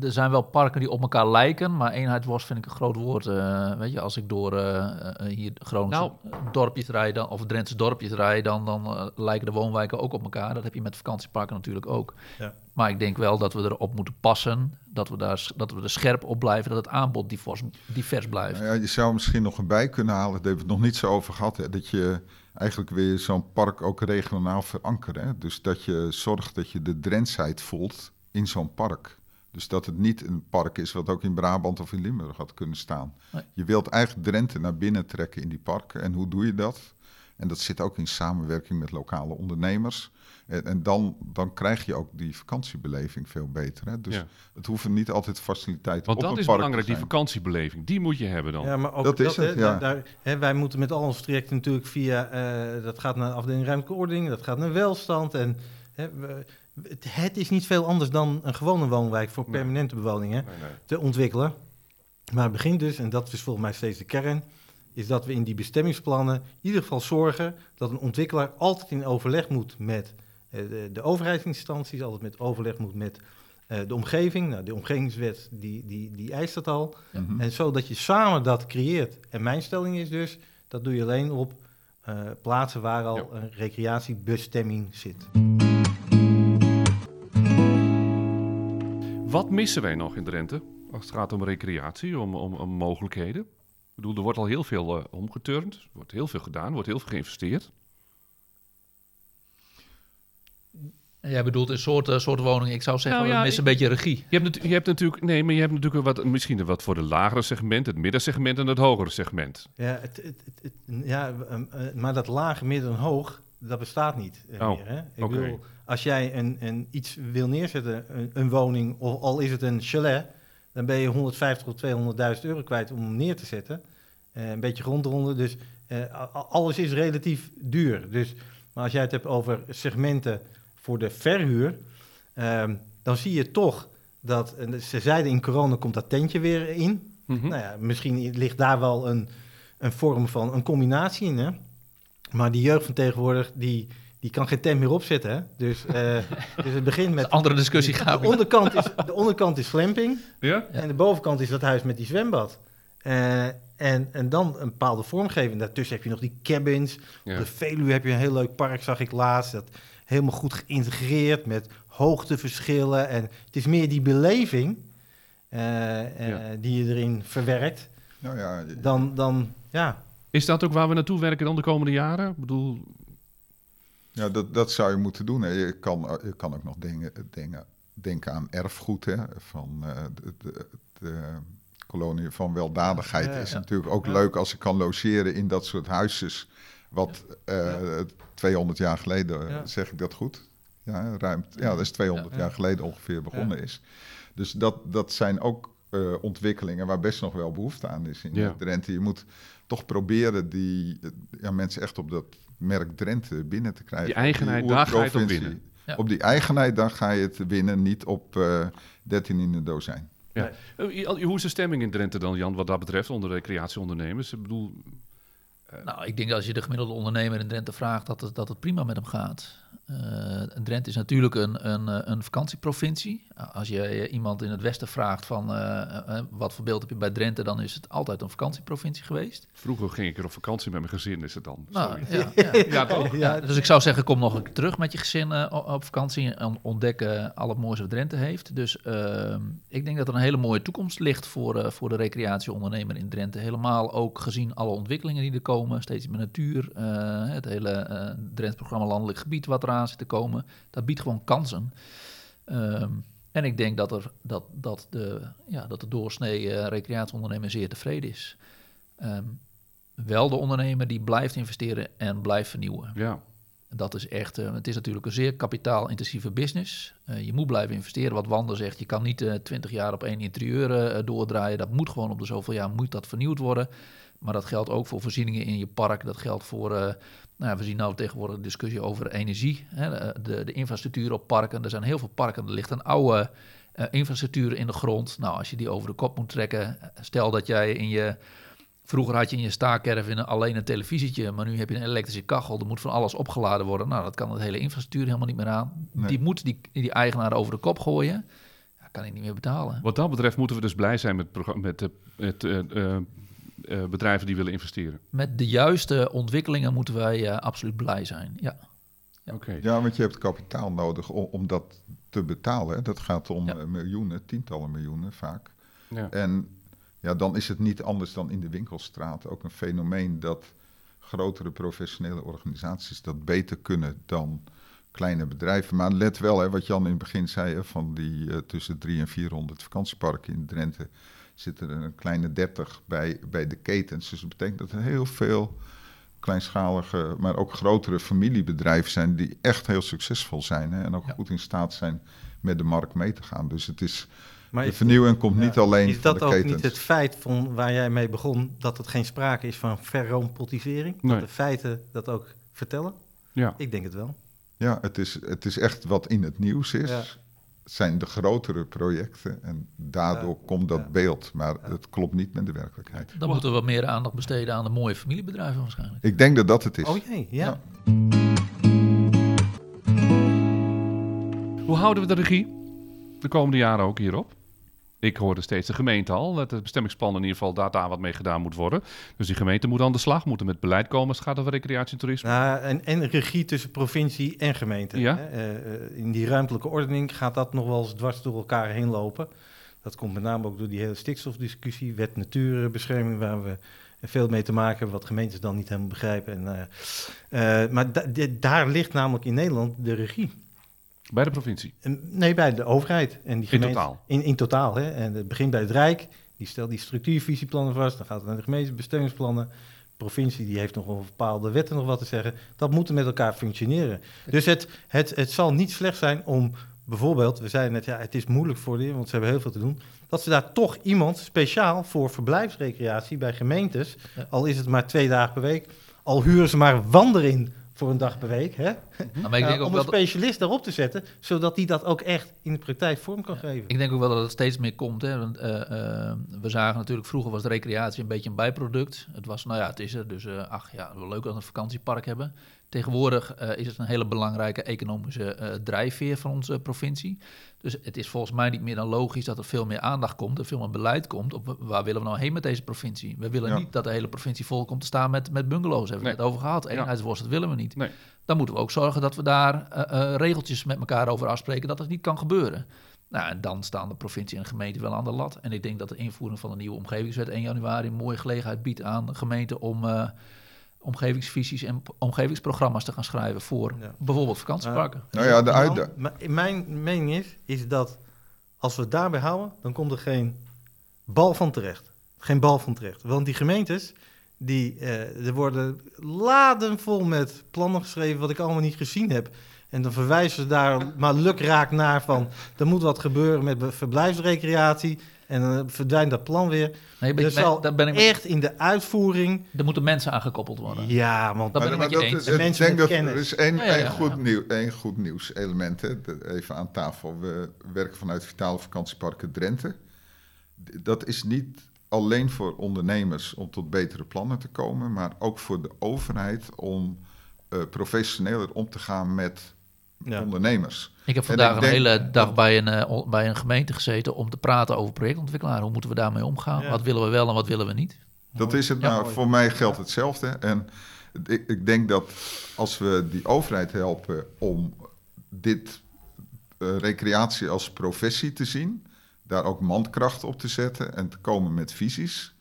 er zijn wel parken die op elkaar lijken, maar eenheidsworst vind ik een groot woord. eh, weet je, als ik door eh, eh, hier Groningse dorpjes rijd, dan, of Drentse dorpjes rijd, dan, dan lijken de woonwijken ook op elkaar. Dat heb je met vakantieparken natuurlijk ook. Ja. Maar ik denk wel dat we erop moeten passen, dat we, daar, dat we er scherp op blijven, dat het aanbod divers, divers blijft. Nou ja, je zou misschien nog een bij kunnen halen, daar hebben we het nog niet zo over gehad, hè, dat je eigenlijk weer zo'n park ook regionaal verankert. Hè? Dus dat je zorgt dat je de Drentsheid voelt in zo'n park. Dus dat het niet een park is wat ook in Brabant of in Limburg had kunnen staan. Nee. Je wilt eigenlijk Drenthe naar binnen trekken in die parken. En hoe doe je dat? En dat zit ook in samenwerking met lokale ondernemers. En, en dan, dan krijg je ook die vakantiebeleving veel beter. Hè? Dus Ja. het hoeven niet altijd faciliteiten Want op dat een is park belangrijk, die vakantiebeleving. Die moet je hebben dan. Ja, maar ook Dat dat, is het, hè, ja. daar, hè, wij moeten met al ons trajecten natuurlijk via, eh, dat gaat naar afdeling ruimtelijke ordening, dat gaat naar welstand. En hè, we- het, het is niet veel anders dan een gewone woonwijk voor Nee. permanente bewoningen Nee, nee. te ontwikkelen. Maar het begint dus, en dat is volgens mij steeds de kern, is dat we in die bestemmingsplannen in ieder geval zorgen dat een ontwikkelaar altijd in overleg moet met de, de overheidsinstanties, altijd met overleg moet met eh, de omgeving. Nou, de omgevingswet die, die, die eist dat al. Mhm. En zodat je samen dat creëert. En mijn stelling is dus, dat doe je alleen op eh, plaatsen waar al Ja. een recreatiebestemming zit. Wat missen wij nog in Drenthe als het gaat om recreatie, om, om, om mogelijkheden? bedoel, er wordt al heel veel eh, omgeturnd. Er wordt heel veel gedaan. Er wordt heel veel geïnvesteerd. Jij bedoelt een soort, eh, soort woning. Ik zou zeggen, Nou ja, missen een beetje regie. Je hebt, je hebt natuurlijk, nee, maar je hebt natuurlijk wat, misschien wat voor de lagere segment, het middensegment en het hogere segment. Ja, het, het, het, het- ja ehm, eh, maar dat lage, midden en hoog, dat bestaat niet eh, Oh, meer. Hè? Ik oké. bedoel, als jij een, een, iets wil neerzetten, een, een woning, of al is het een chalet, dan ben je 150 tot 200.000 euro kwijt om hem neer te zetten. Een beetje grondronden, dus eh, alles is relatief duur. Dus, maar als jij het hebt over segmenten voor de verhuur, ehm, dan zie je toch dat, en ze zeiden in corona komt dat tentje weer in. Mhm. Nou ja, misschien ligt daar wel een, een vorm van een combinatie in. Hè? Maar die jeugd van tegenwoordig, die, die kan geen tent meer opzetten. Hè? Dus, eh, (laughs) dus het begint met... Een andere discussie gaan De onderkant is, de onderkant is glamping Ja? (laughs) Ja. en de bovenkant is dat huis met die zwembad. Eh, en, en dan een bepaalde vormgeving. Daartussen heb je nog die cabins. Ja. Op de Veluwe heb je een heel leuk park, zag ik laatst. Dat helemaal goed geïntegreerd met hoogteverschillen. En het is meer die beleving eh, eh, Ja. die je erin verwerkt. Nou ja, Dan, dan ja, Is dat ook waar we naartoe werken dan de komende jaren? Ik bedoel, Ja, dat, dat zou je moeten doen. Hè. Je, kan, je kan ook nog dingen, dingen, denken aan erfgoed. Hè, van eh, de, de, de kolonie van weldadigheid Ja, is ja. natuurlijk ook Ja. leuk als ik kan logeren in dat soort huisjes. Wat eh, 200 jaar geleden, Ja. zeg ik dat goed? Ja, ruim, ja dat is 200 Ja. jaar geleden ongeveer begonnen is. Dus dat, dat zijn ook eh, ontwikkelingen waar best nog wel behoefte aan is in Ja. Drenthe. Je moet toch proberen die eh, ja, mensen echt op dat merk Drenthe binnen te krijgen. Die Op eigenheid, daar ga je het op winnen. Ja. Op die eigenheid, dan ga je het winnen, niet op eh 13 in een dozijn. Ja. Eh, Hoe is de stemming in Drenthe dan, Jan, wat dat betreft, onder recreatieondernemers? Ik bedoel, Nou, ik denk dat als je de gemiddelde ondernemer in Drenthe vraagt, dat het, dat het prima met hem gaat. Eh, Drenthe is natuurlijk een, een, eh, een vakantieprovincie. Als je eh, iemand in het westen vraagt van wat voor beeld heb je bij Drenthe, dan is het altijd een vakantieprovincie geweest. vroeger ging ik er op vakantie met mijn gezin, is het dan? Nou, Sorry. ja, (laughs) ja. Ja, toch? Ja, dus ik zou zeggen, kom nog een keer terug met je gezin op vakantie en ontdek eh, al het moois wat Drenthe heeft. Dus ehm, ik denk dat er een hele mooie toekomst ligt voor, eh, voor de recreatieondernemer in Drenthe. Helemaal ook gezien alle ontwikkelingen die er komen, steeds meer natuur, eh, het hele eh Drents programma Landelijk Gebied wat eraan zit te komen. Dat biedt gewoon kansen. Ehm, en ik denk dat, er, dat, dat, de, ja, dat de doorsnee eh, recreatieondernemer zeer tevreden is. Ehm, wel de ondernemer die blijft investeren en blijft vernieuwen. Ja. Dat is echt, eh, het is natuurlijk een zeer kapitaalintensieve business. Eh, je moet blijven investeren. Wat Wander zegt, je kan niet twintig jaar op één interieur doordraaien. Dat moet gewoon op de zoveel jaar moet dat vernieuwd worden. Maar dat geldt ook voor voorzieningen in je park. Dat geldt voor, nou, we zien nou tegenwoordig een discussie over energie. Hè, de, de infrastructuur op parken. Er zijn heel veel parken, er ligt een oude eh, infrastructuur in de grond. Nou, als je die over de kop moet trekken, eh, stel dat jij in je Vroeger had je in je staakerven alleen een televisietje, maar nu heb je een elektrische kachel. Er moet van alles opgeladen worden. Nou, dat kan het hele infrastructuur helemaal niet meer aan. Nee. Die moet die, die eigenaar over de kop gooien. Kan hij niet meer betalen. Wat dat betreft moeten we dus blij zijn met, met, de met eh, eh, bedrijven die willen investeren. Met de juiste ontwikkelingen moeten wij eh, absoluut blij zijn. Ja. Ja. Oké. Ja, want je hebt kapitaal nodig om, om dat te betalen. hè. Dat gaat om Ja. eh, miljoenen, tientallen miljoenen vaak. Ja. En ja, dan is het niet anders dan in de winkelstraat ook een fenomeen dat grotere professionele organisaties dat beter kunnen dan kleine bedrijven. Maar let wel, hè, wat Jan in het begin zei, hè, van die eh, tussen 300 en 400 vakantieparken in Drenthe zitten er een kleine 30 bij, bij de ketens. Dus dat betekent dat er heel veel kleinschalige, maar ook grotere familiebedrijven zijn die echt heel succesvol zijn hè, en ook Ja. goed in staat zijn met de markt mee te gaan. Dus het is, Maar de is- vernieuwing komt ja, niet alleen Is van dat de ook ketens. niet het feit van waar jij mee begon, dat het geen sprake is van verroompotisering? Nee. Dat de feiten dat ook vertellen? Ja. Ik denk het wel. Ja, het is, het is echt wat in het nieuws is. Ja. Het zijn de grotere projecten en daardoor Ja, komt dat ja. beeld. Maar het klopt niet met de werkelijkheid. Dan moeten we wat meer aandacht besteden aan de mooie familiebedrijven waarschijnlijk. Ik denk dat dat het is. Oh jee, ja. Ja. Hoe houden we de regie de komende jaren ook hierop? Ik hoorde steeds de gemeente al, dat het bestemmingsplan in ieder geval daar, daar wat mee gedaan moet worden. Dus die gemeente moet aan de slag, moeten met beleid komen als het gaat over recreatie en toerisme. Nou, en, en regie tussen provincie en gemeente. Ja. hè. Eh, in die ruimtelijke ordening gaat dat nog wel eens dwars door elkaar heen lopen. Dat komt met name ook door die hele stikstofdiscussie, wet natuurbescherming, waar we veel mee te maken hebben, wat gemeentes dan niet helemaal begrijpen. En, eh, eh, maar da- daar ligt namelijk in Nederland de regie. Bij de provincie. En- Nee, bij de overheid. En die In gemeente- totaal. In, in totaal. Hè? En het begint bij het Rijk. Die stelt die structuurvisieplannen vast. Dan gaat het naar de gemeente, bestemmingsplannen. De provincie die heeft nog over bepaalde wetten nog wat te zeggen. Dat moet met elkaar functioneren. Dus het, het, het zal niet slecht zijn om bijvoorbeeld... We zeiden net, ja, het is moeilijk voor die, want ze hebben heel veel te doen. Dat ze daar toch iemand speciaal voor verblijfsrecreatie bij gemeentes... Ja. al is het maar twee dagen per week... al huren ze maar wandering voor een dag per week... Hè? Nou, maar ik denk (laughs) om een specialist daarop te zetten, zodat die dat ook echt in de praktijk vorm kan geven. Ik denk ook wel dat het steeds meer komt. Hè? Want, eh, eh, we zagen natuurlijk, vroeger was de recreatie een beetje een bijproduct. Het was, nou ja, het is er. Dus eh, ach ja, leuk dat we een vakantiepark hebben. Tegenwoordig eh, is het een hele belangrijke economische eh, drijfveer van onze provincie. Dus het is volgens mij niet meer dan logisch dat er veel meer aandacht komt, er veel meer beleid komt. Op waar willen we nou heen met deze provincie? We willen Ja. niet dat de hele provincie vol komt te staan met, met bungalows. Hebben we Nee. het over gehad. Eenheidsworst, dat willen we niet. Nee. Dan moeten we ook zorgen dat we daar eh, eh, regeltjes met elkaar over afspreken dat dat niet kan gebeuren. Nou, en dan staan de provincie en de gemeente wel aan de lat. En ik denk dat de invoering van de nieuwe omgevingswet 1 januari een mooie gelegenheid biedt aan de gemeente om eh, omgevingsvisies en omgevingsprogramma's te gaan schrijven voor Ja. bijvoorbeeld vakantieparken. Nou ja, de En dan- uitda- maar Mijn mening is, is dat als we het daarbij houden, dan komt er geen bal van terecht. Geen bal van terecht. Want die gemeentes, die, eh, er worden laden vol met plannen geschreven wat ik allemaal niet gezien heb. En dan verwijzen ze daar maar lukraak naar van, er moet wat gebeuren met verblijfsrecreatie. En dan verdwijnt dat plan weer. Nee, ben, ik- ben- zal daar ben ik met- echt in de uitvoering... er moeten mensen aangekoppeld worden. Ja, want Dat ben ik maar met je dat eens. is- mensen denk met dat kennis. er is één, Ja, ja, één ja. goed, nieuw, één goed nieuwselement. Hè. Even aan tafel. We werken vanuit Vitale Vakantieparken Drenthe. Dat is niet alleen voor ondernemers om tot betere plannen te komen, maar ook voor de overheid om eh, professioneler om te gaan met Ja. ondernemers. Ik heb vandaag ik een denk- hele dag bij een, eh, bij een gemeente gezeten om te praten over projectontwikkelaar. Hoe moeten we daarmee omgaan? Ja. Wat willen we wel en wat willen we niet? Dat is het Ja, nou, mooi. voor mij geldt hetzelfde. En ik, ik denk dat als we die overheid helpen om dit eh, recreatie als professie te zien, daar ook mankracht op te zetten en te komen met visies,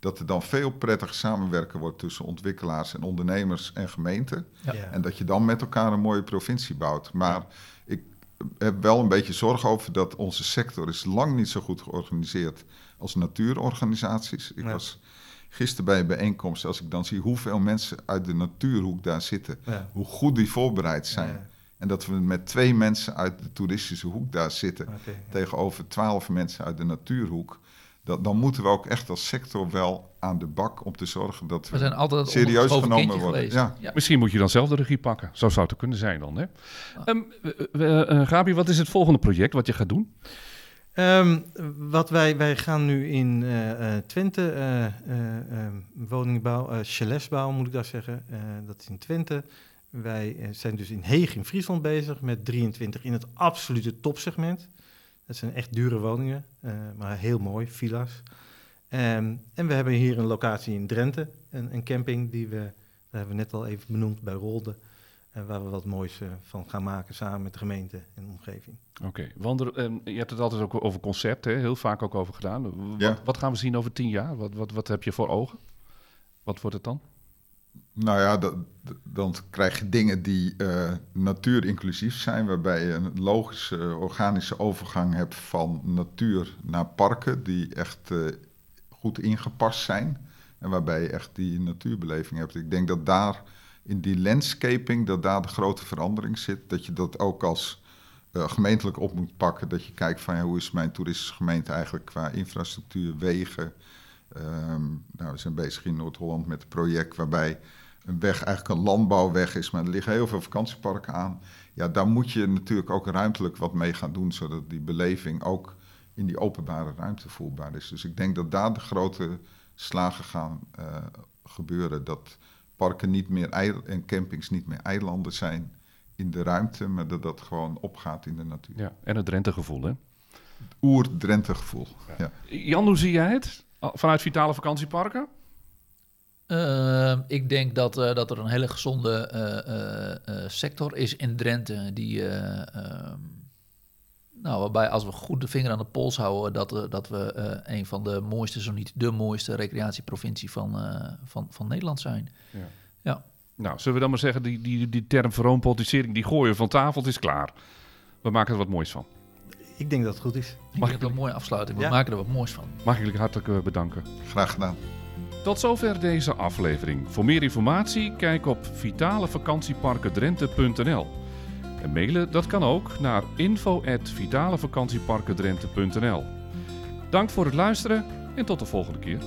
dat er dan veel prettiger samenwerken wordt tussen ontwikkelaars en ondernemers en gemeenten. Ja. En dat je dan met elkaar een mooie provincie bouwt. Maar heb wel een beetje zorg over dat onze sector is lang niet zo goed georganiseerd als natuurorganisaties. Ik Ja. was gisteren bij een bijeenkomst, als ik dan zie hoeveel mensen uit de natuurhoek daar zitten, Ja. hoe goed die voorbereid zijn. Ja. En dat we met twee mensen uit de toeristische hoek daar zitten, tegenover twaalf mensen uit de natuurhoek. Dat, dan moeten we ook echt als sector wel aan de bak om te zorgen dat We we zijn altijd serieus genomen worden. Ja. Misschien moet je dan zelf de regie pakken. Zo zou het kunnen zijn dan, hè? Ehm, we- we- eh, Gabi, wat is het volgende project wat je gaat doen? Ehm, wat wij, wij gaan nu in eh, eh, Twente eh, eh, ehm, woningbouw, eh chaletsbouw moet ik daar zeggen. Eh, dat is in Twente. Wij eh, zijn dus in Heeg in Friesland bezig met 23 in het absolute topsegment. Dat zijn echt dure woningen, eh, maar heel mooi, villa's. Ehm, en we hebben hier een locatie in Drenthe, een, een camping die we, dat hebben we net al even benoemd bij Rolde. eh, waar we wat moois eh, van gaan maken samen met de gemeente en de omgeving. Oké, want er, ehm, je hebt het altijd ook over concept, hè? heel vaak ook over gedaan. Wat, Ja. wat gaan we zien over tien jaar? Wat, wat, wat heb je voor ogen? Wat wordt het dan? Nou ja, dan krijg je dingen die eh natuurinclusief zijn, waarbij je een logische, organische overgang hebt van natuur naar parken, die echt eh, goed ingepast zijn. En waarbij je echt die natuurbeleving hebt. Ik denk dat daar in die landscaping, dat daar de grote verandering zit. Dat je dat ook als eh, gemeentelijk op moet pakken. Dat je kijkt van ja, hoe is mijn toeristische gemeente eigenlijk qua infrastructuur, wegen. Ehm, nou, we zijn bezig in Noord-Holland met een project waarbij een weg eigenlijk een landbouwweg is, maar er liggen heel veel vakantieparken aan. Ja, daar moet je natuurlijk ook ruimtelijk wat mee gaan doen, zodat die beleving ook in die openbare ruimte voelbaar is. Dus ik denk dat daar de grote slagen gaan eh, gebeuren. Dat parken niet meer en campings niet meer eilanden zijn in de ruimte, maar dat dat gewoon opgaat in de natuur. Ja, en het Drenthe-gevoel, hè? Oer-Drenthe gevoel. Ja. Jan, hoe zie jij het? Vanuit Vitale Vakantieparken? Eh, ik denk dat, eh, dat er een hele gezonde eh, eh, eh, sector is in Drenthe die, eh, ehm, Nou, waarbij als we goed de vinger aan de pols houden, dat, we- dat we eh, een van de mooiste, zo niet de mooiste recreatieprovincie van, eh, van, van Nederland zijn. Ja. Ja. Nou, zullen we dan maar zeggen, die, die, die term verroompotisering, die gooien we van tafel, het is klaar. We maken er wat moois van. Ik denk dat het goed is. Ik Mag denk ik- dat een mooie afsluiting. We Ja. maken er wat moois van. Mag ik jullie hartelijk bedanken. Graag gedaan. Tot zover deze aflevering. Voor meer informatie kijk op vitalevakantieparkendrenthe.nl. En mailen dat kan ook naar info@vitalevakantieparkendrenthe.nl. Dank voor het luisteren en tot de volgende keer.